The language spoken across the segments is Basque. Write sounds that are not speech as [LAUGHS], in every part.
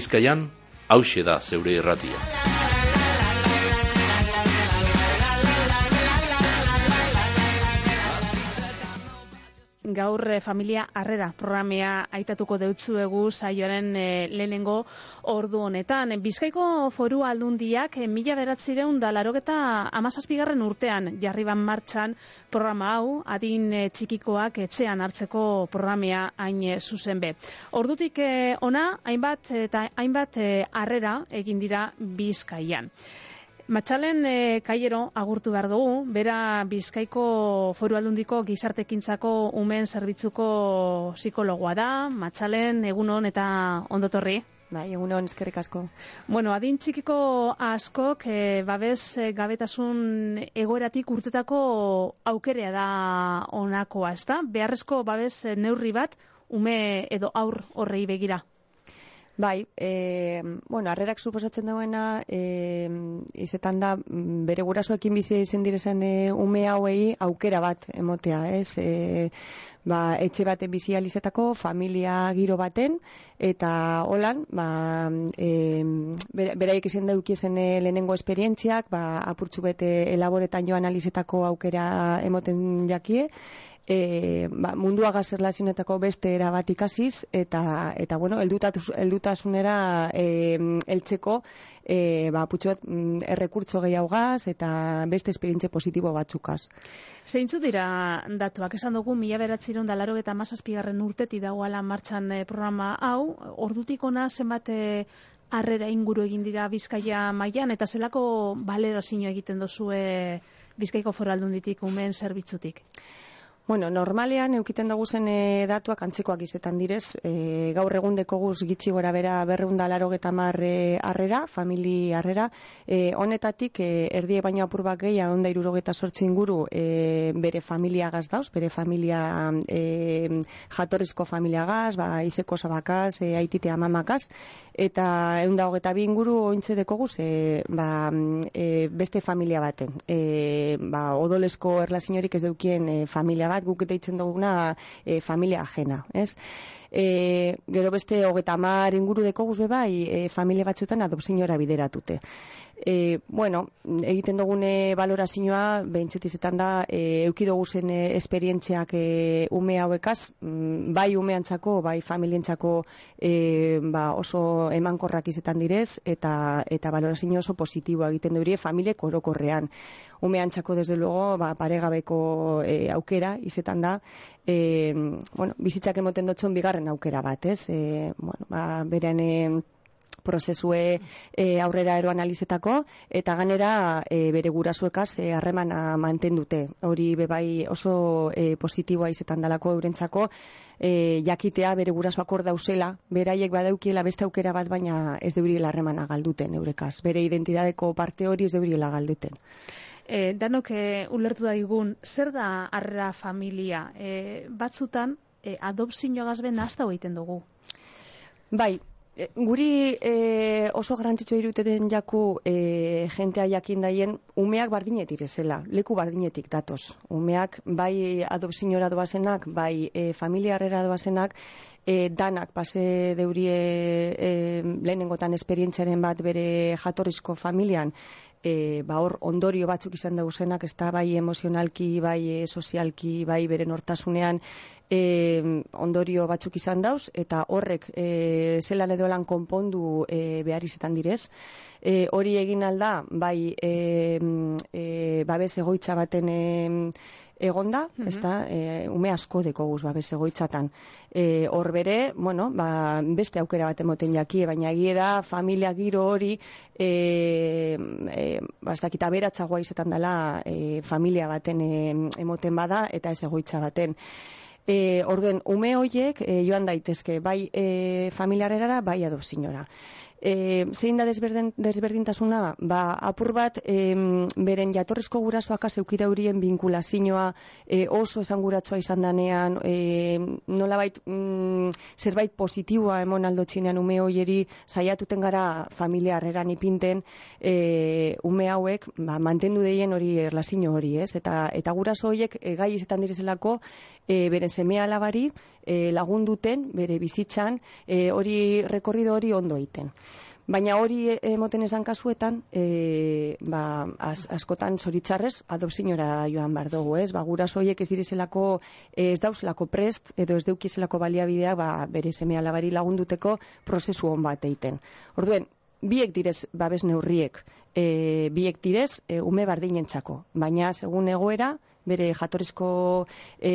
Bizkaian, hause da zeure erratia. Gaur eh, familia harrera programea aitatuko deutzuegu saioaren e, lehenengo ordu honetan. Bizkaiko foru aldundiak e, mila beratzireun da larogeta amazazpigarren urtean jarri ban martxan programa hau adin txikikoak etxean hartzeko programea hain zuzen be. Ordutik ona hainbat eta hainbat harrera egin dira Bizkaian. Matxalen e, kaiero agurtu behar dugu, bera Bizkaiko foru aldundiko gizartekintzako umen zerbitzuko psikologoa da, Matxalen egunon eta ondotorri. Bai, egunon eskerrik asko. Bueno, adin txikiko askok e, babes e, gabetasun egoeratik urtetako aukerea da onakoa, ezta? Beharrezko babes neurri bat ume edo aur horrei begira. Bai, e, bueno, arrerak suposatzen duena, e, izetan da, mm, bere gurasoekin bizi izen direzan e, ume hauei aukera bat emotea, ez? E, ba, etxe bate bizi alizetako, familia giro baten, eta holan, ba, e, beraik izan daukiezen e, lehenengo esperientziak, ba, apurtxu bete elaboretan joan alizetako aukera emoten jakie, e, ba, mundua gazerlazionetako beste era bat ikasiz, eta, eta bueno, eldutasunera e, eltzeko, e, ba, putxuet, mm, errekurtso gehiago gaz, eta beste esperientze positibo batzukaz. Zeintzu dira datuak, esan dugu, mila beratziron da laro eta mazazpigarren urteti dagoala martxan e, programa hau, ordutik ona zenbat e, arrera inguru egin dira Bizkaia mailan eta zelako balero egiten dozue Bizkaiko foraldunditik umen zerbitzutik? Bueno, normalean eukiten dugu zen e, datuak antzekoak izetan direz, e, gaur egun guz gitxi gora bera berreunda laro getamar e, arrera, famili arrera, e, honetatik e, erdie baino apur bat gehi, onda irurogeta sortzin guru e, bere familia gaz dauz, bere familia e, jatorrizko familia gaz, ba, izeko zabakaz, e, aitite amamakaz, eta egun da hogeta bi inguru ointze dekoguz e, ba, e, beste familia baten. E, ba, odolesko erlazinorik ez deukien e, familia bat, guk deitzen duguna e, familia ajena, ez? E, gero beste hogeta mar inguru deko guzbe bai e, familia batzutan adopzioa bideratute. E, bueno, egiten dugune valorazioa behintzetizetan da e, eukido guzen e, esperientziak e, ume hauekaz, mm, bai umeantzako, bai familientzako e, ba, oso emankorrak izetan direz, eta eta valorazio oso positiboa egiten durie familie korokorrean. Umeantzako, desde luego, ba, paregabeko e, aukera izetan da, e, bueno, bizitzak emoten dutzen bigarren aukera bat, ez? E, bueno, ba, beren e, prozesue e, aurrera ero analizetako, eta ganera e, bere gurasuekaz e, harremana mantendute. Hori bebai oso e, positiboa izetan dalako eurentzako, e, jakitea bere gurasuak hor dauzela, beraiek badaukiela beste aukera bat, baina ez deuriela harremana galduten eurekaz. Bere identidadeko parte hori ez deuriela galduten. E, danok e, ulertu da digun, zer da arra familia? E, batzutan, e, adopzio gazben nazta egiten dugu? Bai, e, guri e, oso garantzitsua iruteten jaku e, jentea jakin daien umeak bardinet irezela, leku bardinetik datoz. Umeak bai adopziora doazenak, bai e, familia arrera doazenak, e, danak pase deurie e, lehenengotan esperientziaren bat bere jatorrizko familian e, ba hor ondorio batzuk izan da usenak, ez da bai emozionalki, bai e, sozialki, bai bere nortasunean e, ondorio batzuk izan dauz, eta horrek e, zelan edo lan konpondu e, behar izetan direz. E, hori egin alda, bai e, e, babes egoitza baten e, egonda, mm -hmm. ezta, e, ume asko deko guz, ba, beze goitzatan. E, hor bere, bueno, ba, beste aukera bat emoten jakie, baina egie da, familia giro hori, e, e, ba, ez dakita beratzagoa izetan dela, e, familia baten e, emoten bada, eta ez egoitza baten. E, orden, ume hoiek e, joan daitezke, bai e, familiarera, bai adopzinora E, zein da desberdin, desberdintasuna? Ba, apur bat, e, beren jatorrizko gurasoak azeukide horien binkulazioa e, oso esanguratsua izan danean, e, nolabait mm, zerbait positiboa emon aldotxinean ume hoieri saiatuten gara familia harreran ipinten, e, ume hauek ba, mantendu deien hori erlazio hori, ez? Eta, eta guraso horiek e, gai izetan direzelako e, beren semea alabari e, lagunduten bere bizitzan e, hori rekorrido hori ondo egiten. Baina hori emoten esan kasuetan, e, ba, az, askotan zoritzarrez, adopzinora joan bar dugu, ez? Ba, guraso horiek ez direzelako, ez dauzelako prest, edo ez deukizelako baliabideak, ba, bere seme alabari lagunduteko prozesu hon bat egiten. Orduen, biek direz babes neurriek, e, biek direz e, ume bardinentzako, baina segun egoera, bere jatorrizko e,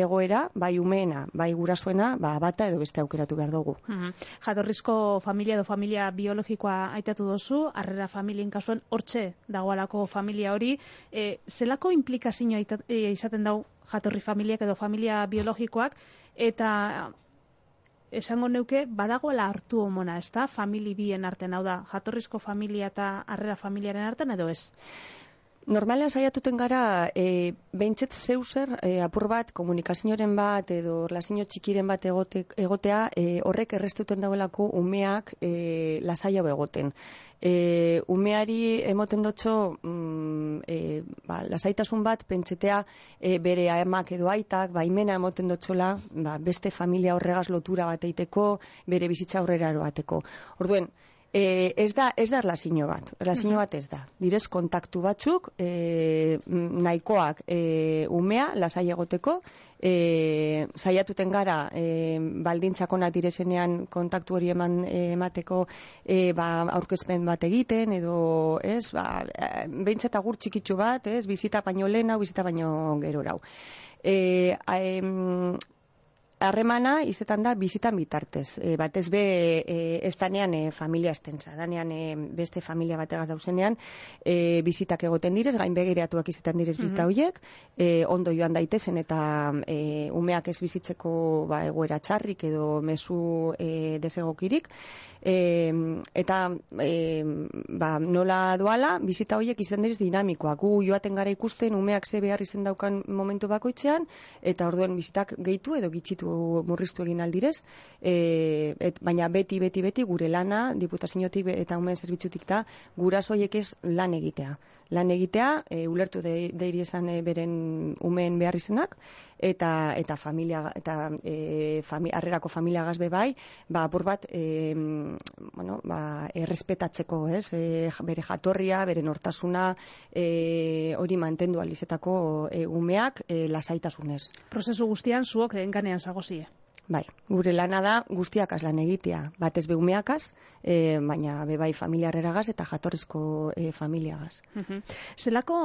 egoera, bai umeena, bai gurasoena, ba, bata edo beste aukeratu behar dugu. Mhm. Jatorrizko familia edo familia biologikoa aitatu dozu, harrera familien kasuan hortxe dagoalako familia hori, e, zelako implikazioa e, izaten dau jatorri familiak edo familia biologikoak, eta esango neuke badagoela hartu omona, ez da, famili bien artean, hau da, jatorrizko familia eta harrera familiaren artean edo ez? Normalean saiatuten gara, e, behintzet zeuser, e, apur bat, komunikazioaren bat, edo lasino txikiren bat egote, egotea, e, horrek errestuten dagoelako umeak e, lasai hau egoten. E, umeari emoten dotxo, mm, e, ba, lasaitasun bat, pentsetea e, bere aemak edo aitak, baimena emoten dotxola, ba, beste familia horregaz lotura bat eiteko, bere bizitza horrera eroateko. Orduen, E, ez da, ez da erlazio bat, erlazio bat ez da. Direz kontaktu batzuk, e, nahikoak e, umea, lasai egoteko, e, saiatuten gara, e, baldintzakona direzenean kontaktu hori eman emateko e, ba, aurkezpen bat egiten, edo, ez, ba, behintzat agur txikitsu bat, ez, bizita baino lehena, bizita baino gero rau. E, harremana izetan da bizitan bitartez. E, batez be e, ez danean e, familia estenza, danean e, beste familia bategaz dauzenean e, bizitak egoten direz, gain begiratuak izetan direz bizita mm horiek, e, ondo joan daitezen eta e, umeak ez bizitzeko ba, egoera txarrik edo mezu e, desegokirik, e, eta e, ba, nola doala, bizita horiek izan direz dinamikoak. Gu joaten gara ikusten umeak ze behar izen daukan momentu bakoitzean, eta orduen bizitak gehitu edo gitxitu murriztu egin aldirez, e, et, baina beti, beti, beti gure lana, diputaziotik eta umen zerbitzutik da, gurasoiek ez lan egitea. Lan egitea, e, ulertu de, deiri esan e, beren umeen behar izenak, eta, eta familia, eta e, fami, arrerako familia gazbe bai, ba, apur bat, e, bueno, ba, errespetatzeko, ez, e, bere jatorria, bere nortasuna, e, hori mantendu alizetako e, umeak e, lasaitasunez. Prozesu guztian, zuok enganean zagozie. Bai, gure lana da guztiak lan egitea, batez behumeakaz, e, baina be bai familiarreragaz eta jatorrizko e, familiagaz. Zelako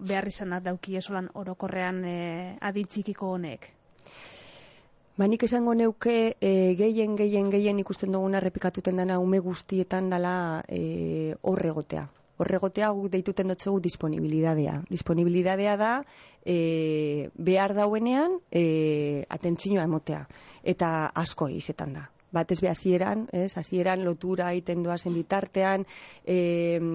behar izanat dauki esolan orokorrean e, adintxikiko honek? Ba, nik esango neuke e, gehien, gehien, gehien ikusten duguna repikatuten dana ume guztietan dala e, horregotea horregotea guk deituten dutxegu disponibilidadea. Disponibilidadea da e, behar dauenean e, atentzinoa emotea. Eta asko izetan da. Batez be hasieran, ez, hasieran lotura egiten doazen bitartean, e,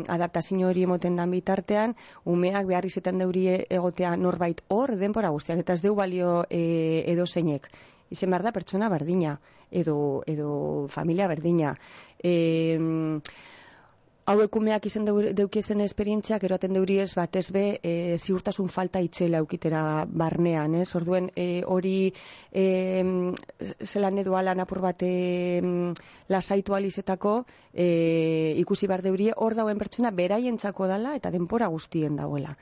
adaptazio hori emoten dan bitartean, umeak behar izetan deuri egotea norbait hor denpora guztiak, eta ez deu balio e, edo zeinek. Izen behar da pertsona berdina, edo, edo familia berdina. E, hauek umeak izan deukiezen esperientziak eroaten deuri ez batez be e, ziurtasun falta itzela eukitera barnean, ez? Orduen e, hori e, zelan edo alan apur bat e, lasaitu alizetako e, ikusi bar deuri hor dauen pertsona beraientzako dala eta denpora guztien dagoela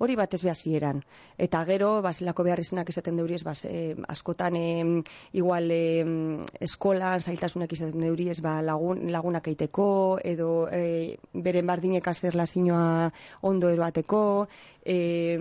hori batez behazieran. Eta gero, basilako behar izanak izaten deuriez, bas, e, askotan e, igual e, eskolan zailtasunak izaten deuriez, ba, lagun, lagunak eiteko, edo e, beren bardinek azer lasinoa ondo eroateko, e,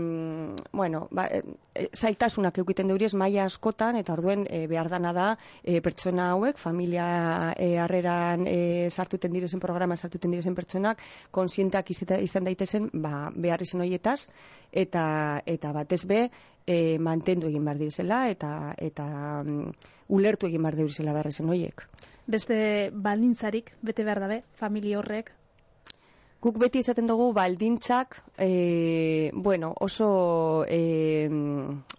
bueno, ba, e, zailtasunak eukiten deuriez, maia askotan, eta orduen e, behar dana da, e, pertsona hauek, familia e, harreran e, sartuten direzen programa, sartuten direzen pertsonak, konsientak izan daitezen, ba, behar izan horietaz, eta eta batez be e, mantendu egin behar direzela eta eta um, ulertu egin behar direzela berrezen horiek. beste balintzarik bete behar dabe, familia horrek, Guk beti izaten dugu baldintzak, e, bueno, oso e,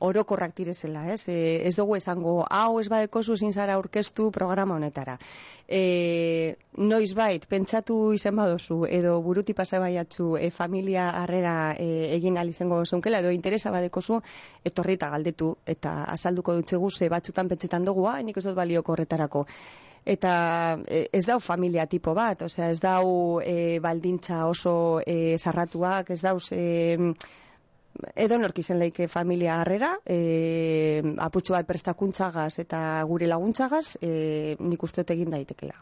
orokorrak direzela, ez? E, ez dugu esango, hau ez badeko zuzin zara aurkeztu programa honetara. E, noiz bait, pentsatu izan badozu, edo buruti pasa baiatzu e, familia harrera e, egin alizengo zunkela, edo interesa badeko zu, etorrita galdetu, eta azalduko dutzegu ze batzutan pentsetan dugu, ah, nik ez dut balioko horretarako eta e, ez dau familia tipo bat, osea ez dau e, baldintza oso e, sarratuak, ez dauz e, edo norki zen leike familia harrera, e, aputxo bat prestakuntzagaz eta gure laguntzagaz, e, nik uste egin daitekela.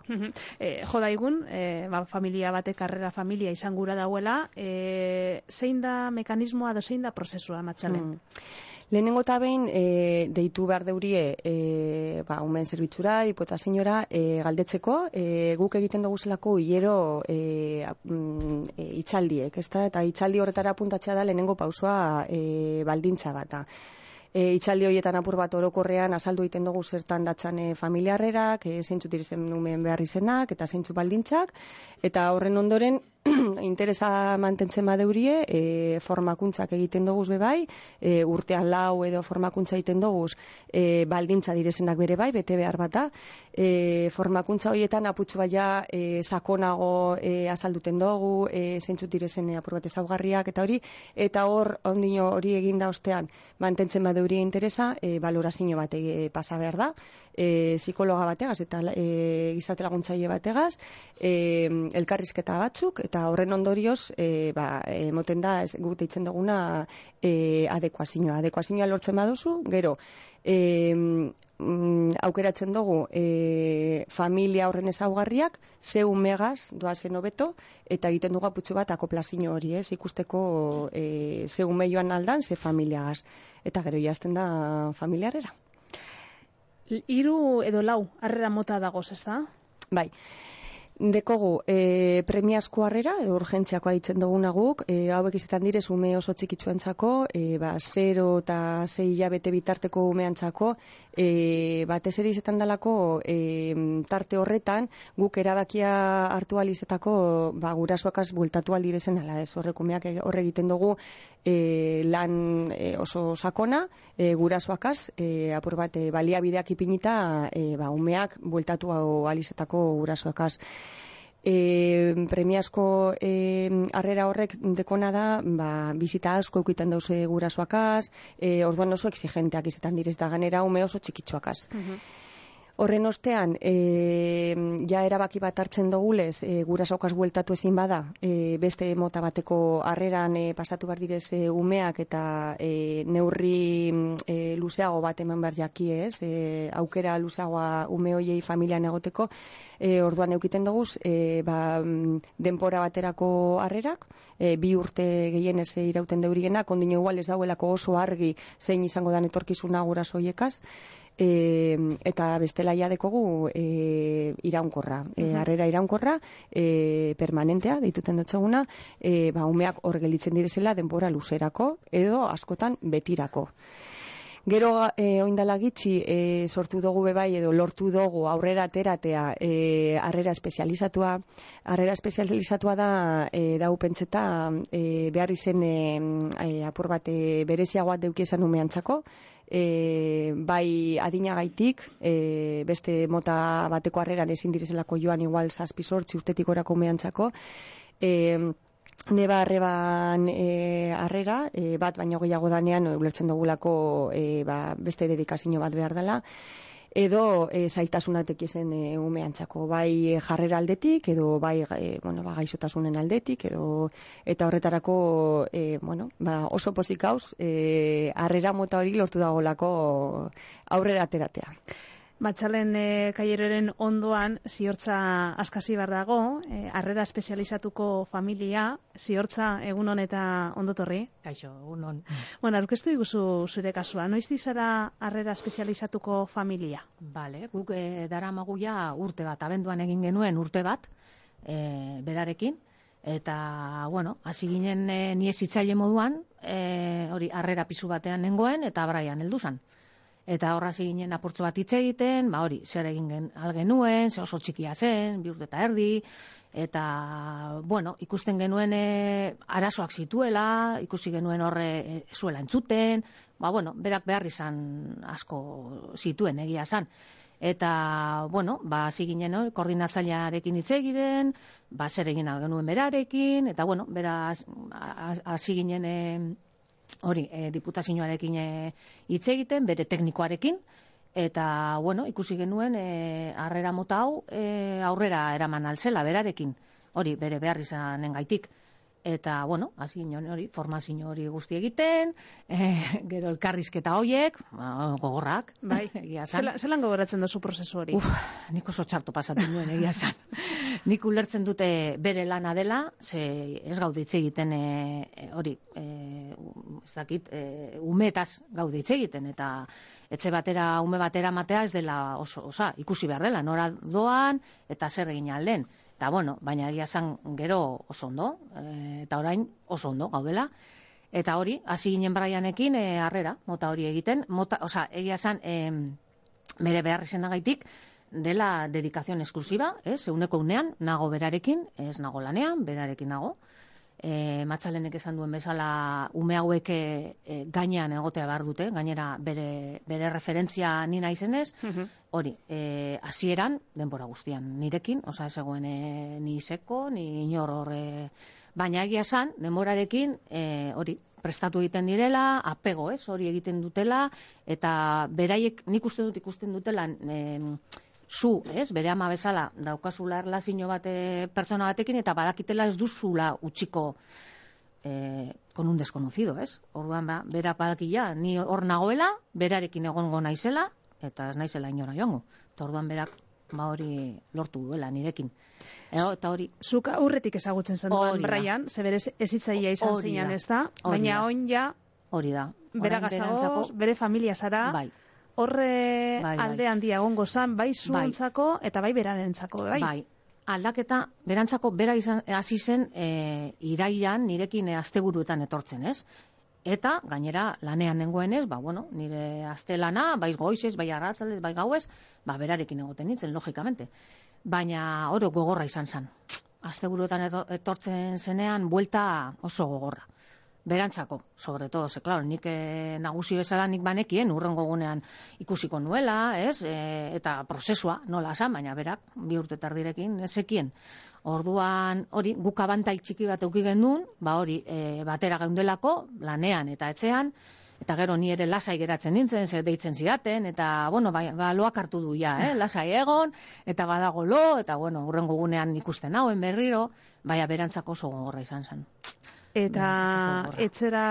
e, jo daigun, e, ba, familia batek harrera familia izan gura dauela, e, zein da mekanismoa da zein da prozesua matxalen? Mm. Lehenengo eta behin, e, deitu behar deurie, e, ba, umen zerbitzura, hipota senyora, e, galdetzeko, e, guk egiten dugu zelako hiero e, mm, e, itxaldiek, ezta? Eta itxaldi horretara apuntatzea da lehenengo pausua e, baldintza bat e, itxaldi horietan apur bat orokorrean azaldu egiten dugu zertan datzan e, familiarrerak, e, zeintzu dirizen numen behar izenak, eta zeintzu baldintzak, eta horren ondoren [CLEARS THROAT] interesa mantentzen badeurie, e, formakuntzak egiten dugu bebai, e, urtean lau edo formakuntza egiten dugu e, baldintza direzenak bere bai, bete behar bata, e, formakuntza horietan aputxu baia e, sakonago e, azalduten dugu, e, zeintzu direzen apur bat ezaugarriak, eta hori, eta hor ondino hori eginda ostean mantentzen badeurie eurie interesa, e, balorazio bat e, pasa behar da, e, psikologa bategaz eta e, gizate laguntzaile bategaz, e, elkarrizketa batzuk, eta horren ondorioz, e, ba, moten da, ez, gute itzen duguna, e, adekuazioa. Adekuazioa lortzen baduzu, gero, e, mm, aukeratzen dugu e, familia horren ezaugarriak, ze umegaz doazen hobeto eta egiten dugu aputxo bat akoplazio hori, ez, ikusteko e, ze ume joan aldan, ze familiagaz. Eta gero jazten da familiarera. Hiru edo lau, harrera mota dagoz, ez da? Bai. Dekogu, e, premiazko harrera, edo urgentziakoa ditzen duguna guk, e, hauek izetan direz ume oso txikitzuentzako, e, ba, 0 eta 6 hilabete bitarteko umeantzako, e, batez ere izetan dalako e, tarte horretan, guk erabakia hartu alizetako, ba, gurasoakaz bultatu aldirezen, ala ez horrek umeak horre egiten dugu, e, lan e, oso sakona, e, gurasoakaz, e, apur bat, e, baliabideak ipinita, e, ba, umeak bultatu alizetako gurasoakaz e, premiazko e, arrera horrek dekona da, ba, bizita asko eukiten dauze gurasoakaz, e, orduan oso exigenteak izetan direz da ganera, ume oso txikitsuakaz. Uh Horren ostean, e, ja erabaki bat hartzen dugulez, e, gura saukaz bueltatu ezin bada, e, beste mota bateko harreran e, pasatu bar direz e, umeak eta e, neurri e, luzeago bat eman behar jaki ez, e, aukera luzeagoa ume hoiei familian egoteko, e, orduan eukiten dugu, e, ba, denpora baterako harrerak, e, bi urte gehien ez irauten deurigena, kondino igual ez dauelako oso argi zein izango dan etorkizuna gura soiekaz, e, eta bestela ja dekogu e, iraunkorra. E, arrera iraunkorra, e, permanentea, deituten dutxeguna, e, ba, umeak hor gelitzen direzela denbora luzerako, edo askotan betirako. Gero e, oindala gitxi e, sortu dugu bebai edo lortu dugu aurrera ateratea e, arrera espezializatua. Arrera espezializatua da e, dau pentseta e, behar izen e, apur bat e, bereziagoat deukiezan umeantzako e, bai adinagaitik, e, beste mota bateko harreran ezin direzelako joan igual zazpi sortzi urtetik orako mehantzako, e, neba arreban e, arrera, e, bat baino gehiago danean, ulertzen dugulako e, ba, beste dedikazio bat behar dela, edo e, zailtasunatek izen e, umeantzako, bai jarrera aldetik, edo bai e, bueno, ba, gaixotasunen aldetik, edo eta horretarako e, bueno, ba, oso pozik hauz, e, arrera mota hori lortu dagolako aurrera ateratea. Matxalen e, eh, kaieroren ondoan ziortza askasi bar dago, e, arrera espezializatuko familia, ziortza egun hon eta ondotorri? Kaixo, egun hon. Bueno, arkeztu iguzu zure kasua, noiz dizara arrera espezializatuko familia? Bale, guk e, dara maguia urte bat, abenduan egin genuen urte bat, e, berarekin, eta, bueno, hasi ginen e, itzaile moduan, e, hori, arrera pisu batean nengoen, eta braian, heldu zan Eta horra ginen apurtzo bat hitz egiten, ba hori, zer egin gen, algenuen, ze oso txikia zen, bi urte eta erdi, eta, bueno, ikusten genuen e, arazoak zituela, ikusi genuen horre e, zuela entzuten, ba, bueno, berak behar izan asko zituen egia zan. Eta, bueno, ba, hasi ginen, no? koordinatzailearekin hitz egiten, ba, zer egin genuen berarekin, eta, bueno, bera hasi ginen hori, e, diputazioarekin e, hitz egiten, bere teknikoarekin, eta, bueno, ikusi genuen, e, arrera mota hau, e, aurrera eraman alzela, berarekin, hori, bere behar izanen gaitik eta bueno, hasi hori, formazio hori guzti egiten, [LAUGHS] e, gero elkarrizketa hoiek, ba, gogorrak. Bai. [LAUGHS] Egia san. Zelan gogoratzen duzu prozesu hori? Uf, nik oso txarto pasatu nuen egia san. [LAUGHS] nik ulertzen dute bere lana dela, ze ez gauditze egiten e, hori, e, ez dakit, e, umetaz gauditze egiten eta etxe batera, ume batera matea ez dela oso, osa, ikusi behar dela, nora doan eta zer egin alden. Eta, bueno, baina egia zan gero oso ondo, e, eta orain oso ondo gaudela. Eta hori, hasi ginen braianekin, e, arrera, mota hori egiten. Mota, osa, egia zan, e, bere behar gaitik, dela dedikazion esklusiba, ez, euneko unean, nago berarekin, ez nago lanean, berarekin nago e, matzalenek esan duen bezala ume hauek e, gainean egotea behar dute, gainera bere, bere referentzia ni naizenez, mhm. hori, e, hasieran denbora guztian nirekin, osa ez egoen e, ni seko, ni inor horre, baina egia esan, denborarekin, e, hori, prestatu egiten direla, apego, ez, hori egiten dutela, eta beraiek nik uste dut ikusten dutela, e, zu, ez, bere ama bezala, daukazula erlazio bate pertsona batekin, eta badakitela ez duzula utxiko e, con un desconocido, ez? Orduan, ba, bera badakila, ni hor nagoela, berarekin egongo naizela, eta ez naizela inora joango. Eta orduan berak, ba hori lortu duela nirekin. Ego, eta hori... Zuk aurretik ezagutzen zen duen, Brian, ze bere ezitzaia izan zinean, ez da? Baina oin ja... Hori da. Bera gazago, bere familia zara. Bai horre bai, bai. alde handia egongo zan, bai zuentzako bai. eta bai berarentzako, bai? Bai, aldaketa, berantzako bera izan, hasi zen e, iraian nirekin e, asteburuetan etortzen, ez? Eta, gainera, lanean nengoen ez, ba, bueno, nire aste lana, bai goizez, bai arratzaldez, bai gauez, ba, berarekin egoten nintzen, logikamente. Baina, oro, gogorra izan zen. Asteburuetan etortzen zenean, buelta oso gogorra berantzako, sobre todo, ze, claro, nik e, nagusi bezala nik banekien, urrengo gunean ikusiko nuela, ez, e, eta prozesua, nola esan, baina berak, bi urte tardirekin, ezekien. Orduan, hori, guk abantail txiki bat euki gendun, ba hori, e, batera geundelako, lanean eta etxean, eta gero ni ere lasai geratzen nintzen, ze deitzen zidaten, eta, bueno, ba, ba loak hartu du ja, eh? lasai egon, eta badago lo, eta, bueno, urrengo gunean ikusten hauen berriro, baina berantzako oso gogorra izan zen eta etzera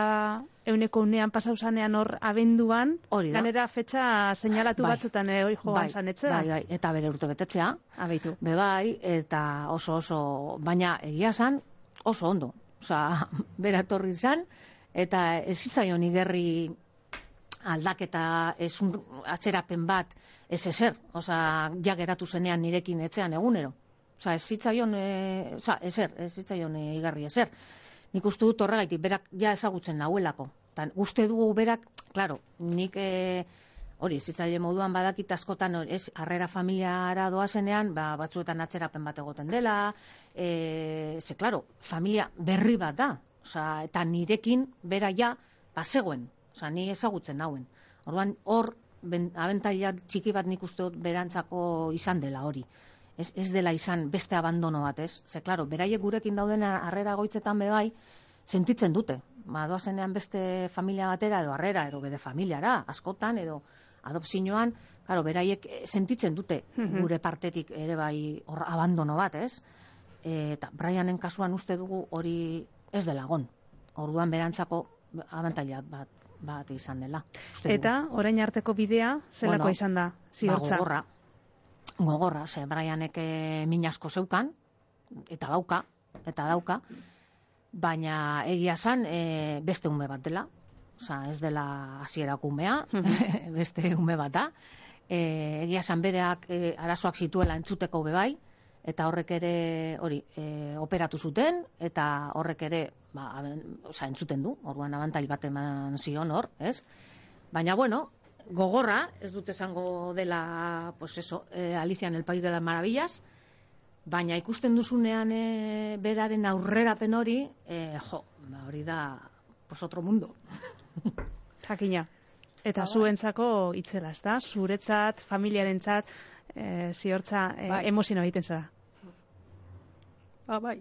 euneko unean pasauzanean hor abenduan, hori da. Ganera fetxa seinalatu bai. batzutan eh, hori joan bai. zan etzera. Bai, bai, eta bere urte betetzea. Abeitu. Be bai, eta oso oso, baina egia zan, oso ondo. Osa, [LAUGHS] bera torri zan, eta ez zitzaion igerri aldaketa ez un atzerapen bat ez ezer, osa, ja geratu zenean nirekin etzean egunero. Osa, ez zitzaion, e, osa, ezer, ez zitzaion e, igarri ezer nik uste dut horregaitik, berak ja ezagutzen nahuelako. Tan, uste dugu berak, claro, nik e, hori, zitzaile moduan badakit askotan, ez, harrera familiara doazenean, ba, batzuetan atzerapen bat egoten dela, e, ze, claro, familia berri bat da, Osa, eta nirekin bera ja, bazegoen, Osa, ni ezagutzen nauen. Orduan, hor, abentaila txiki bat nik uste dut berantzako izan dela hori ez, ez dela izan beste abandono bat, ez? Ze, klaro, beraiek gurekin dauden harrera goitzetan bai, sentitzen dute. Ba, doazenean beste familia batera edo harrera, edo bede familiara, askotan, edo adopzioan, klaro, beraiek eh, sentitzen dute mhm. gure partetik ere bai hor abandono bat, ez? Eta Brianen kasuan uste dugu hori ez dela gon. Orduan berantzako abantaila bat bat izan dela. Eta, orain arteko bidea, zelako bueno, izan da, ziortza? Ba, gogorra, ze Brianek eh, min asko zeukan, eta dauka, eta dauka, baina egia zan e, beste ume bat dela, Osa, ez dela hasierak umea, [LAUGHS] beste ume bat da. E, egia zan bereak e, arazoak zituela entzuteko bebai, eta horrek ere hori e, operatu zuten, eta horrek ere ba, osa, entzuten du, orduan abantail bat eman zion hor, ez? Baina, bueno, gogorra, ez dut esango dela, pues eso, eh, Alicia en el País de las Maravillas, baina ikusten duzunean eh, beraren aurrerapen hori, eh, jo, ba, hori da, pues otro mundo. [LAUGHS] Jakina. Eta zuentzako itzela, ezta? Zuretzat, familiarentzat, eh, ziortza eh, Bai. emozio egiten zara. Ba, bai.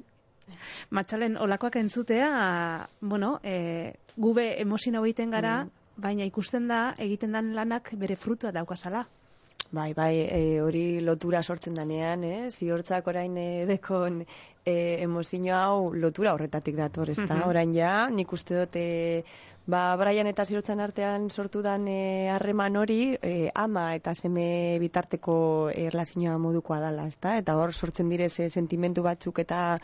Matxalen, olakoak entzutea, bueno, e, gube emozio egiten gara, baina ikusten da, egiten dan lanak bere frutua daukazala. Bai, bai, e, hori lotura sortzen danean, eh? Ziortzak orain e, dekon e, emozio hau lotura horretatik dator, ezta? Mhm. Orain ja, nik uste dut, e, ba, Brian eta Ziortzan artean sortu dan e, harreman hori, e, ama eta seme bitarteko erlazioa modukoa dala, ezta? Eta hor sortzen direz e, sentimentu batzuk eta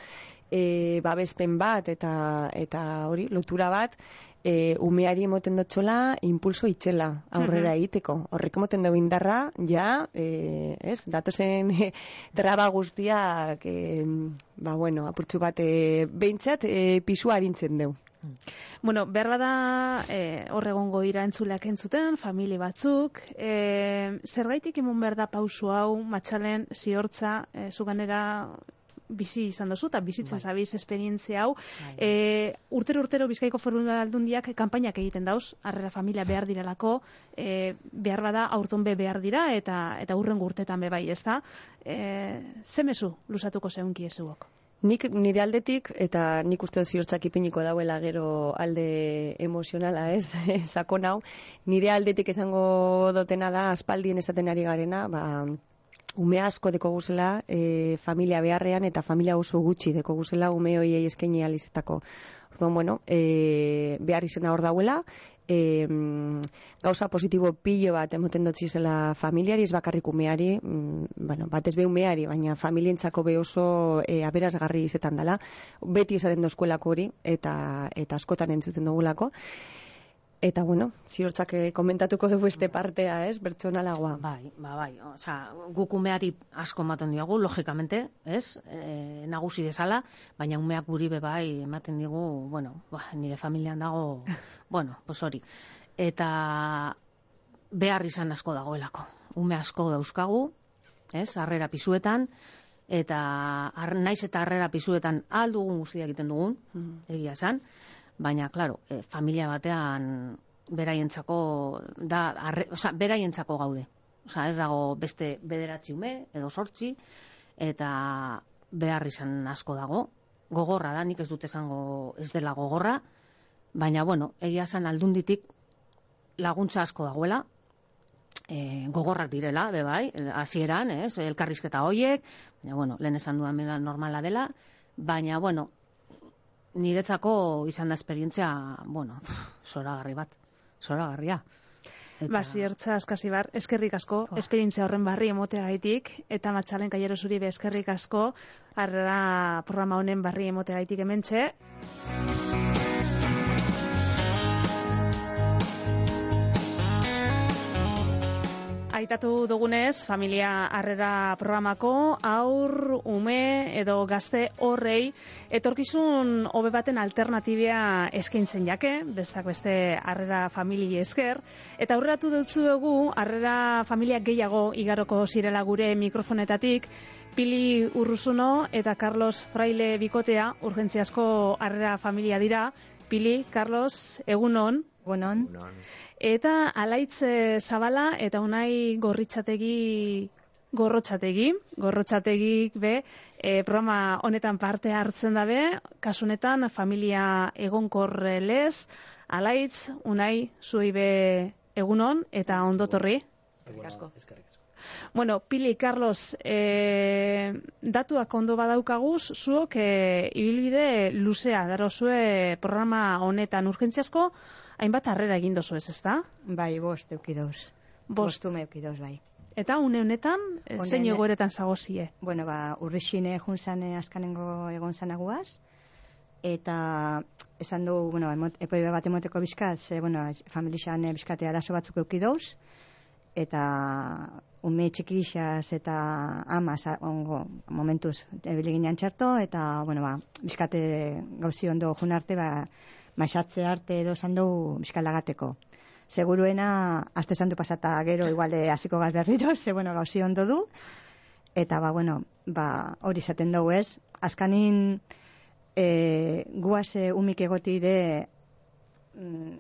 e, babespen bat eta eta hori lotura bat e, umeari emoten dotxola impulso itxela aurrera egiteko. Horrek emoten dugu indarra, ja, e, ez, datozen e, [LAUGHS] traba guztiak, e, ba, bueno, apurtzu bat, e, behintzat, e, pisua harintzen dugu. Bueno, behar da e, hor egongo dira entzuleak entzuten, familie batzuk, e, zergaitik emun behar da pausu hau, matxalen, ziortza, e, zuganera bizi izan dozu, eta bizitzen Bai. zabiz esperientzia hau. Bai. E, urtero urtero Bizkaiko Foru Aldundiak kanpainak egiten dauz, harrera familia behar direlako, e, behar bada aurton be behar dira, eta eta urrengo urtetan be bai, ezta? E, zemezu lusatuko zeunki ezuok? Nik nire aldetik, eta nik uste dut ziortzak ipiniko dauela gero alde emozionala, ez, [LAUGHS] sakon hau, nire aldetik esango dotena da, aspaldien esaten ari garena, ba, ume asko deko guzela e, familia beharrean eta familia oso gutxi deko guzela ume hoiei eskaini alizetako. Orduan, bueno, e, behar izena hor dauela, e, gauza positibo pilo bat emoten dut zizela familiari, ez bakarrik umeari, mm, bueno, batez be umeari, baina familientzako be oso e, aberazgarri izetan dela, beti esaten dozkuelako hori, eta, eta askotan entzuten dugulako. Eta, bueno, ziortzak eh, komentatuko dugu beste partea, ez, bertsonalagoa. Bai, ba, bai. Osea, guk umeari asko ematen diogu, logikamente, ez? E, nagusi desala, baina umeak guri be bai ematen digu, bueno, ba, nire familian dago, [LAUGHS] bueno, pues hori. Eta behar izan asko dagoelako. Ume asko dauzkagu, ez? Harrera pisuetan, eta ar, naiz eta harrera pisuetan aldugun guztia egiten dugun, egia esan, baina, claro, e, familia batean beraientzako da, arre, oza, beraientzako gaude. Osa, ez dago beste bederatzi ume, edo sortzi, eta behar izan asko dago. Gogorra da, nik ez dut esango ez dela gogorra, baina, bueno, egia esan aldunditik laguntza asko dagoela, e, gogorrak direla, be bai, hasieran, ez, elkarrizketa hoiek, baina, bueno, lehen esan duan normala dela, baina, bueno, niretzako izan da esperientzia, bueno, [LAUGHS] zoragarri bat, zoragarria. Ba, ziertza askasi bar, eskerrik asko, Oh. esperientzia horren barri emoteagaitik, eta matxalen kaiero zuri be eskerrik asko, harrera programa honen barri emoteagaitik hementxe. Aitatu dugunez, familia harrera programako aur, ume edo gazte horrei etorkizun hobe baten alternatibia eskaintzen jake, bestak beste harrera famili esker, eta aurreratu dutzu dugu harrera familia gehiago igaroko zirela gure mikrofonetatik, Pili Urruzuno eta Carlos Fraile bikotea urgentziasko harrera familia dira. Pili, Carlos, egunon. Egunon. Eta alaitz eh, zabala eta unai gorritxategi gorrotxategi, gorrotxategik be, e, programa honetan parte hartzen dabe, kasunetan familia egonkor lez, alaitz, unai, zuei be egunon eta ondotorri. asko. Bueno, Pili, Carlos, e, datuak ondo badaukaguz, zuok e, ibilbide luzea, daro zue programa honetan urgentziasko, hainbat harrera egin dozu ez, ezta? Bai, bost eukidoz. Bost. Bostume eukidoz, bai. Eta une honetan, e, Une zein egoeretan zagozie? Bueno, ba, urrixine junzan askanengo egon zanaguaz, eta esan du, bueno, emot, epoi bat emoteko bizkat, ze, bueno, familixan eh, bizkate arazo batzuk eukidoz, eta ume txikixaz eta amaz ongo momentuz ebili ginean txarto, eta, bueno, ba, bizkate gauzi ondo jun arte, ba, maixatze arte edo esan du bizkalagateko. seguruena aste santu pasata gero iguale hasiko gaz berriro, [LAUGHS] ze bueno, gauzi ondo du. Eta ba bueno, ba hori izaten dugu, ez? Azkanin eh guase umik egoti de mm,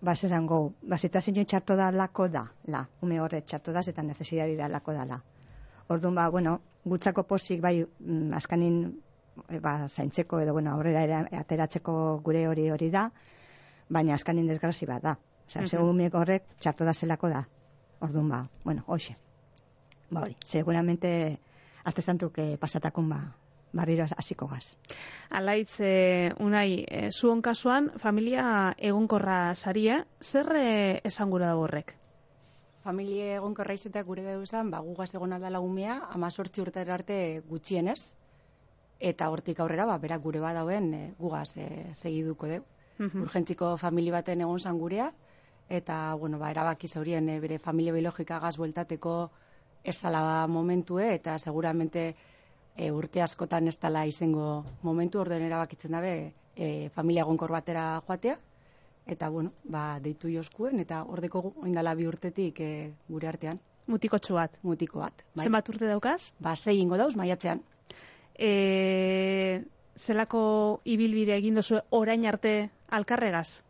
ba se zango, ba situación txarto da lako da, la, ume horre txarto da eta necesidade da lako da la. Orduan ba, bueno, gutzako posik bai mm, azkanin e, ba, zaintzeko edo bueno, aurrera ere ateratzeko gure hori hori da, baina azkanin desgrazi bat da. Osea, uh horrek txarto da zelako da. Orduan ba, bueno, hoxe. Ba hori, seguramente azte santuk eh, pasatakun ba, barriro hasiko gaz. Alaitz, e, unai, e, zuon kasuan, familia egonkorra saria, zer e, esan gura da horrek? Familie egonkorra izatea gure dauzan, ba, gugaz egon aldala umea, amazortzi urtera arte gutxienez, eta hortik aurrera, ba, berak gure badauen e, gugaz e, segiduko deu. Mhm. Urgentziko famili baten egon zan gurea, eta, bueno, ba, erabaki zaurien e, bere familia biologika gaz bueltateko esala momentue, eta seguramente e, urte askotan ez dela izango momentu, orden erabakitzen dabe e, familia egonkor batera joatea, eta, bueno, ba, deitu joskuen, eta ordeko oindala bi urtetik e, gure artean, Mutikotxu bat. mutiko bat. Bai? Zenbat urte daukaz? Ba, sei ingo dauz, maiatzean. E, zelako ibilbide egin duzu orain arte alkarregaz?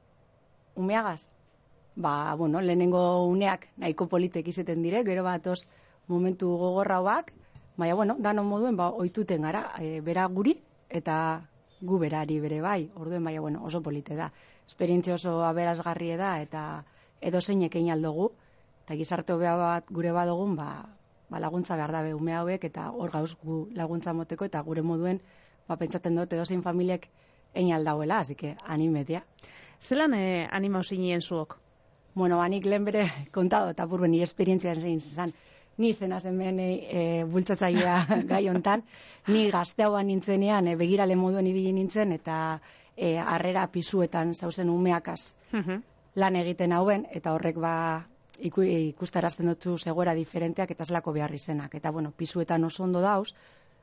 Umeagaz? Ba, bueno, lehenengo uneak nahiko politek izeten dire, gero batoz momentu gogorra hoak, baina, bueno, danon moduen, ba, oituten gara, e, bera guri, eta gu berari bere bai, orduen, baina, bueno, oso polite da. Esperientzia oso aberazgarrie da, eta edo zeinek egin aldugu, eta gizarte hobea bat gure badogun, ba, ba laguntza behar dabe ume hauek, eta hor gauz gu laguntza moteko, eta gure moduen, ba, pentsaten dut, edo zein familiek egin aldauela, así que animetia. Zelan e, animau zinien zuok? Bueno, ba, nik lehen bere [LAUGHS] kontado eta burben nire esperientzia zein zan. Ni zena zen behen e, bultzatzailea [LAUGHS] gai hontan. Ni gazteagoan nintzenean, e, begirale moduen ibili nintzen, eta e, harrera pisuetan zauzen umeakaz Mhm. lan egiten hauen, eta horrek ba ikustarazten dutzu zegoera diferenteak eta zelako behar izenak. Eta, bueno, pisuetan oso ondo dauz,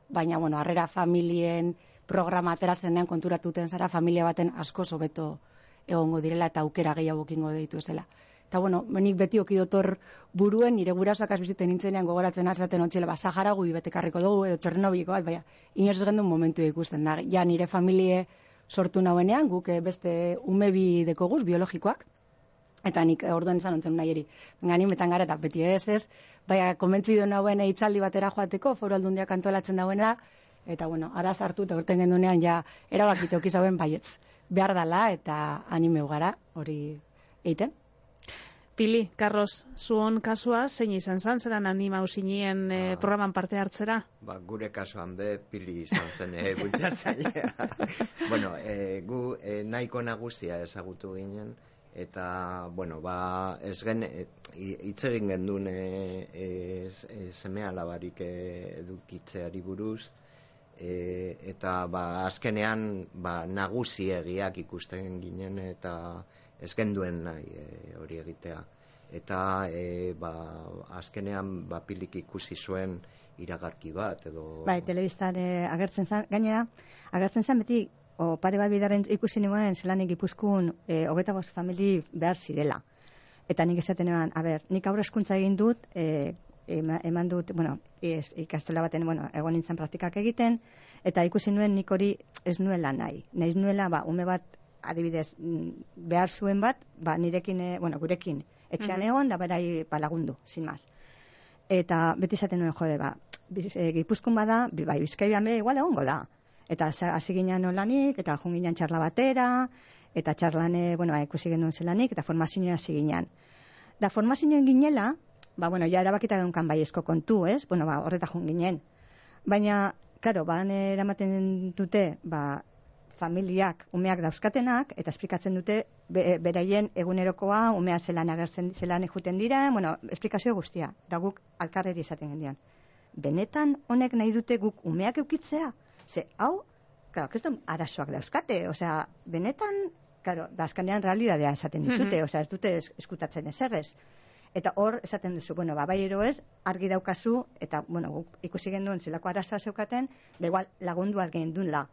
baina, bueno, harrera familien programa atera zenean konturatuten zara familia baten asko hobeto egongo direla eta aukera gehiago kingo ditu ezela. Eta bueno, nik beti oki dotor buruen, nire gurasoak biziten nintzenean gogoratzen azaten ontxile, ba, Sahara gui betekarriko dugu, edo Txernobiko bat, baina, inoz gendu momentu ikusten da. Ja, nire familie sortu nauenean, guk eh, beste umebi dekoguz, biologikoak, eta nik eh, orduan izan ontzen nahi eri. Baina metan gara eta beti ez ez, baina konbentzido nauen hitzaldi batera joateko, foru aldundiak antolatzen dauena, eta bueno, ara sartu eta urten gendunean ja erabakite oki zauen baietz. Behar dala eta animeu gara hori eiten. Pili, Carlos, zuon kasua, zein izan zan, zelan animau zinien e, Ah. programan parte hartzera? Ba, gure kasuan be pili izan zen e, bultzatzailea. [LAUGHS] bueno, e, gu e, nahiko nagusia ezagutu ginen, eta, bueno, ba, ez gen, e, hi- hitz egin gendun e, e, e, seme alabarik e, edukitzeari buruz, e, eta ba, azkenean ba, nagusiegiak ikusten ginen eta ez genduen nahi e, hori egitea. Eta e, ba, azkenean ba, pilik ikusi zuen iragarki bat edo... Bai, telebistan eh, agertzen zan, gainera, agertzen zan beti, o pare bat bidaren ikusi nuen zelanik ipuzkun e, hogeta bost famili behar zirela. Eta nik esaten eban, a ber, nik aurre eskuntza egin dut, e, ema- eman dut, bueno, ez, ikastola baten, bueno, egon nintzen praktikak egiten, eta ikusi nuen nik hori ez nuela nahi. Naiz nuela, ba, ume bat, adibidez, mm, behar zuen bat, ba, nirekin, eh, bueno, gurekin, etxean Mhm. egon, da berai ba, lagundu, sin más. Eta beti esaten nuen jode, ba, biz, e, gipuzkun bada, bai, bizkaian be, igual egongo da. Eta hasi ginen olanik, eta jun ginen txarla batera, eta txarlane, bueno, ba, ikusi genuen zelanik, eta formazioa hasi ginen. Da formazioen ginela, ba, bueno, ja erabakita genuen baiezko kontu, ez? Bueno, ba, horreta jun ginen. Baina, karo, ban eramaten dute, ba, familiak, umeak dauzkatenak, eta esplikatzen dute be, beraien egunerokoa, umea zelan agertzen, zelan ejuten dira, bueno, esplikazio guztia, da guk alkarreri esaten gendian. Benetan honek nahi dute guk umeak eukitzea? Ze, hau, claro, keston arazoak dauzkate, osea, benetan, claro, da azkanean realidadea esaten dizute, Mhm. osea, ez dute es- eskutatzen eserrez. Eta hor esaten duzu, bueno, ba, bai ero ez, argi daukazu, eta, bueno, ikusi genduen zelako arazoa zeukaten, da igual lagundu algen la.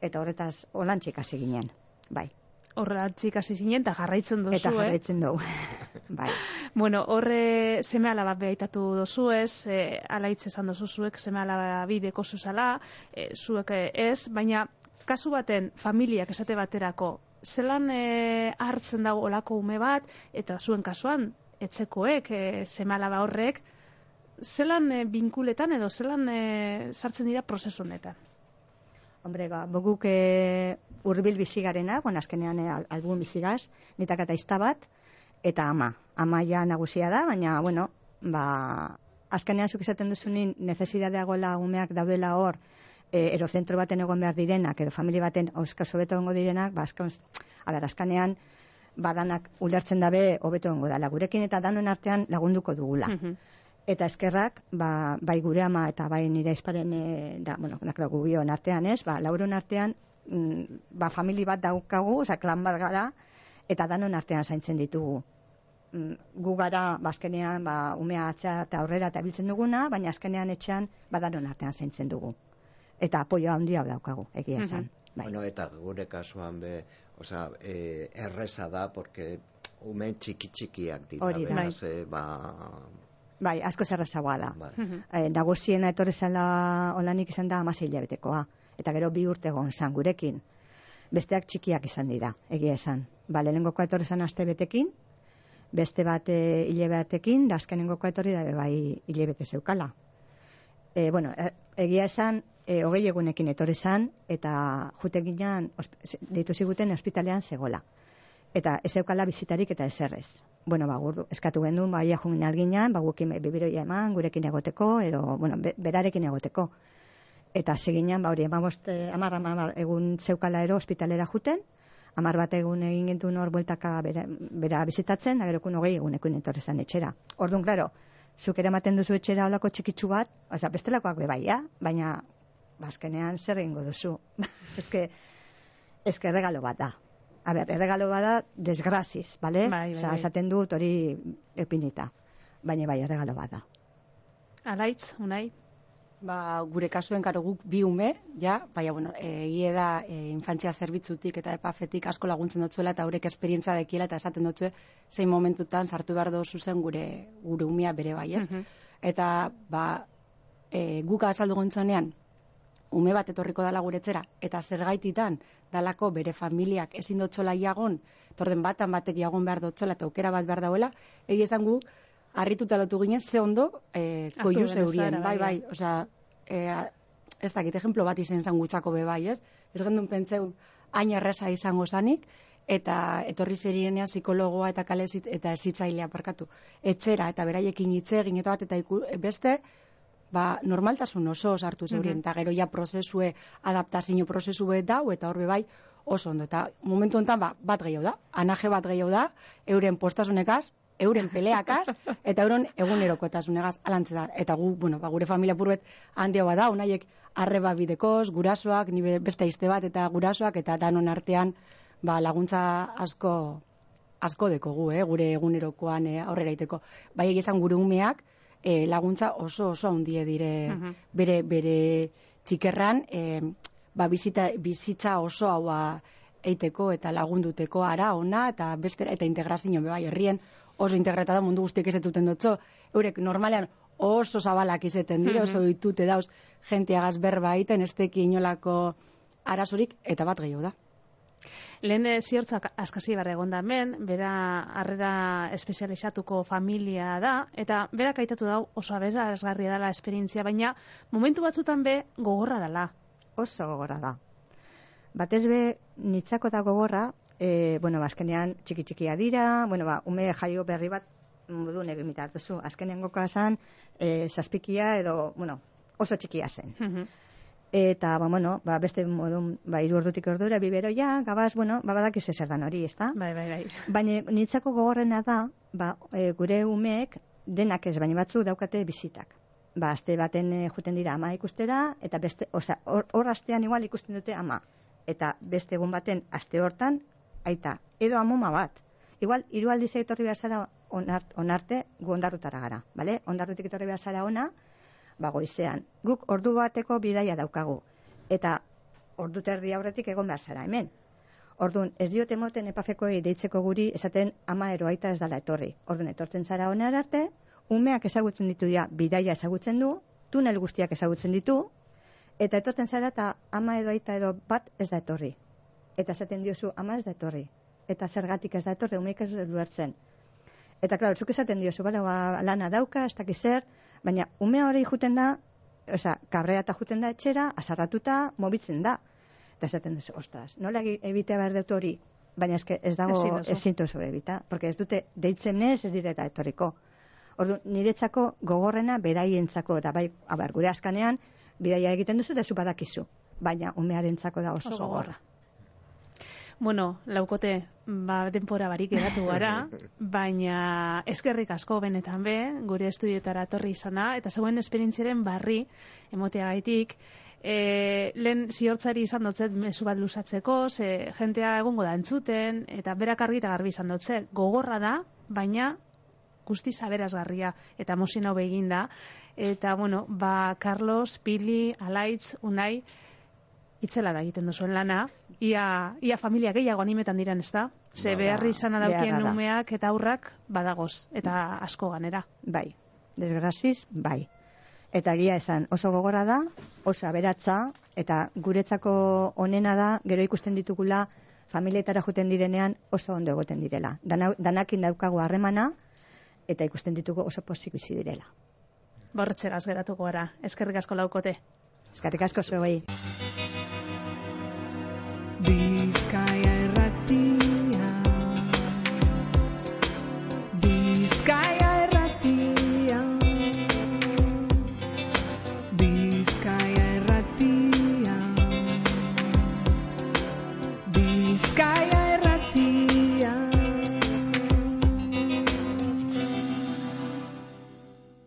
Eta horretaz, holantxik hasi ginen, bai. Horratzik hasi zinen, eta jarraitzen dozu, Eta eh? jarraitzen dugu. [LAUGHS] bai. Bueno, horre seme alaba behaitatu dozu ez, e, alaitz esan dozu zuek seme alaba bideko zuzala, e, zuek e, ez, baina kasu baten familiak esate baterako, zelan e, hartzen dago olako ume bat, eta zuen kasuan, etzekoek, e, seme alaba horrek, zelan e, binkuletan edo zelan e, sartzen dira prozesu honetan? Hombre, ba, boguk e, urbil bizigarena, bueno, azkenean e, al- albun bizigaz, nitak eta izta bat, eta ama. Ama ja nagusia da, baina, bueno, ba, azkenean zuk esaten duzunin necesidadagoela umeak daudela hor, e, erozentro baten egon behar direnak, edo familia baten auskazo beto ongo direnak, ba, azkan, a ber, badanak ulertzen dabe hobeto ongo dala. Gurekin eta danon artean lagunduko dugula. Mhm. Eta eskerrak, ba, bai gure ama eta bai nire esparen, e, da, bueno, nakro gubion artean ez, ba, lauron artean, mm, ba, famili bat daukagu, oza, klan bat gara, eta danon artean zaintzen ditugu. Mm, gu gara, ba, azkenean, ba, umea atxa eta aurrera eta biltzen duguna, baina azkenean etxean, ba, danon artean zaintzen dugu. Eta apoio handia daukagu, egia esan. Bai. Bueno, eta gure kasuan be, osea, eh, erreza da, porque ume txiki txikiak dira, Hori da. beraz, eh, ba, bai, asko zerrezagoa da. bai. Eh, nagusiena etorri zela olanik izan da amasei hilabetekoa. Eta gero bi urte egon zan gurekin. Besteak txikiak izan dira, egia esan. Ba, lehenengokoa etorri zan aste betekin, beste bat e, hilabetekin, da azkenengokoa etorri da bai hilabete zeukala. E, bueno, e, egia esan, e, hogei egunekin etorri zan, eta jute ginean, osp- deitu ziguten ospitalean zegola. Eta ez eukala bizitarik eta eserrez. Bueno, ba, gur, eskatu genuen, ba, ia jungin alginan, ba, gukin bibiroia eman, gurekin egoteko, edo, bueno, be- berarekin egoteko. Eta seginan, ba, hori, emabost, eh, amar, amar, egun zeukala ero ospitalera juten, amar bat egun egin gintuen hor bueltaka bera, bera bizitatzen, da gerokun hogei egunekin etorrezan etxera. Orduan, klaro, zuk ere ematen duzu etxera olako txikitsu bat, oza, bestelakoak bebaia, baina, bazkenean zer egingo duzu. [LAUGHS] eske, eske regalo bat da. A ber, erregalo bada desgraziz, bale? Bai, bai, bai. esaten dut hori epinita. Baina bai, erregalo bada. Alaitz, unai? Ba, gure kasuen karo guk bi ume, ja, baina, bueno, egie da e, infantzia zerbitzutik eta epafetik asko laguntzen dutzuela eta horrek esperientza dekiela eta esaten dutzu zein momentutan sartu behar dozu zen gure, gure umea bere bai, ez? Mhm. Eta, ba, e, guk azaldu gontzonean, ume bat etorriko dala guretzera, eta zergaititan dalako bere familiak ezin dotzola iagon, torden batan batek iagon behar dotzola eta aukera bat behar dauela, egi esan gu, harrituta lotu ginen, ze ondo e, Hartu koiu den zeurien, eztabaida, bai, bai, bai, osea, e, ez dakit, ejemplo bat izen zan gutzako be bai, ez? Ez gendun pentseun, hain erresa izango zanik, eta etorri zerienean psikologoa eta kalezit eta ezitzailea parkatu. Etzera eta beraiekin hitz egin eta bat eta iku, beste, ba, normaltasun oso sartu zeurien, eta gero ja prozesue, adaptazio prozesu dau, eta horbe bai, oso ondo. Eta momentu honetan, ba, bat gehiago da, anaje bat gehiago da, euren postasunekaz, euren peleakaz, eta euren egunerokotasunegaz alantze. Eta gu, bueno, ba, gure familia purbet handia bat da, unaiek arreba bidekoz, gurasoak, nire beste izte bat, eta gurasoak, eta danon artean, ba, laguntza asko, asko dekogu, eh, gure egunerokoan eh, aurrera iteko. Bai egizan gure umeak, eh, laguntza oso oso handie dire Mhm. bere bere txikerran eh, ba, bizita, bizitza oso haua eiteko eta lagunduteko ara ona eta beste eta integrazio bai herrien oso integrata da mundu guztiek ezetuten dutzo eurek normalean oso zabalak izeten dire, oso ditute dauz jenteagaz berba egiten ez teki inolako arazorik eta bat gehiago da. Lehen eh, ziortzak askasi barra egon da hemen, bera harrera espezializatuko familia da, eta berak aitatu dau oso abeza esgarria dela esperientzia, baina momentu batzutan be gogorra dela. Oso gogorra da. Batez be, nitzako da gogorra, e, bueno, ba, azkenean txiki txikia dira, bueno, ba, ume jaio berri bat modu nebe mitartuzu. Azkenean goka zan, e, saspikia edo, bueno, oso txikia zen. Eta, ba, bueno, ba, beste modun, ba, iru ordutik ordura, biberoia, gabaz, bueno, ba, badakizu zer dan hori, ezta? Bai, bai, bai. Baina nitzako gogorrena da, ba, e, gure umeek denak ez, baina batzu daukate bizitak. Ba, aste baten e, juten dira ama ikustera, eta beste, osea, hor hor astean igual ikusten dute ama. Eta beste egun baten aste hortan, aita, edo amoma bat. Igual, hiru aldiz etorri behar zara onart, onarte, gu ondarrutara gara, bale? Ondarrutik etorri behar zara ona, ba, goizean. Guk ordu bateko bidaia daukagu. Eta ordu terdi aurretik egon behar zara hemen. Orduan, ez diote emoten epafekoi deitzeko guri esaten ama eroaita ez dala etorri. Orduan, etortzen zara honera arte, umeak ezagutzen ditu ja, bidaia ezagutzen du, tunel guztiak ezagutzen ditu, eta etortzen zara eta ama edo aita edo bat ez da etorri. Eta esaten diozu ama ez da etorri. Eta zergatik ez da etorri, umeak ez du hartzen. Eta, klaro, zuk esaten diozu, bale, ba, lana dauka, ez dakiz zer, baina umea hori juten da, osea, kabrea eta juten da etxera, azarratuta, mobitzen da. Eta esaten duzu, ostras, nola egi- egitea behar dut hori, baina eske ez dago Ezin duzu. ebita, porque ez dute deitzen ez, ez direta etorriko. Ordu, niretzako gogorrena beraientzako da bai, abar, gure askanean bidaia egiten duzu da zu badakizu, baina umearentzako da oso, Oso gogorra. gogorra. Bueno, laukote, ba, denpora barik geratu gara, [LAUGHS] baina eskerrik asko benetan be, gure estudiotara etorri izana, eta zegoen esperientziaren barri, emotea gaitik, e, lehen ziortzari izan dutzet mezu bat lusatzeko, ze jentea egongo da entzuten, eta berak argi eta garbi izan dutzet, gogorra da, baina guztiz aberazgarria eta emozionau begin da. Eta, bueno, ba, Carlos, Pili, Alaitz, Unai, itzela da egiten duzuen lana. Ia, ia familia gehiago animetan diren, ez da? Ze Ba, beharri izan daukien beharra da. umeak eta aurrak badagoz, eta asko ganera. Bai, desgraziz, bai. Eta egia esan, oso gogorra da, oso aberatza, eta guretzako onena da, gero ikusten ditugula, familietara juten direnean oso ondo egoten direla. Dana, danakin daukagu harremana, eta ikusten ditugu oso pozik bizi direla. Borretxeraz geratuko gara. Eskerrik asko laukote. Eskerrik asko zuei. the sky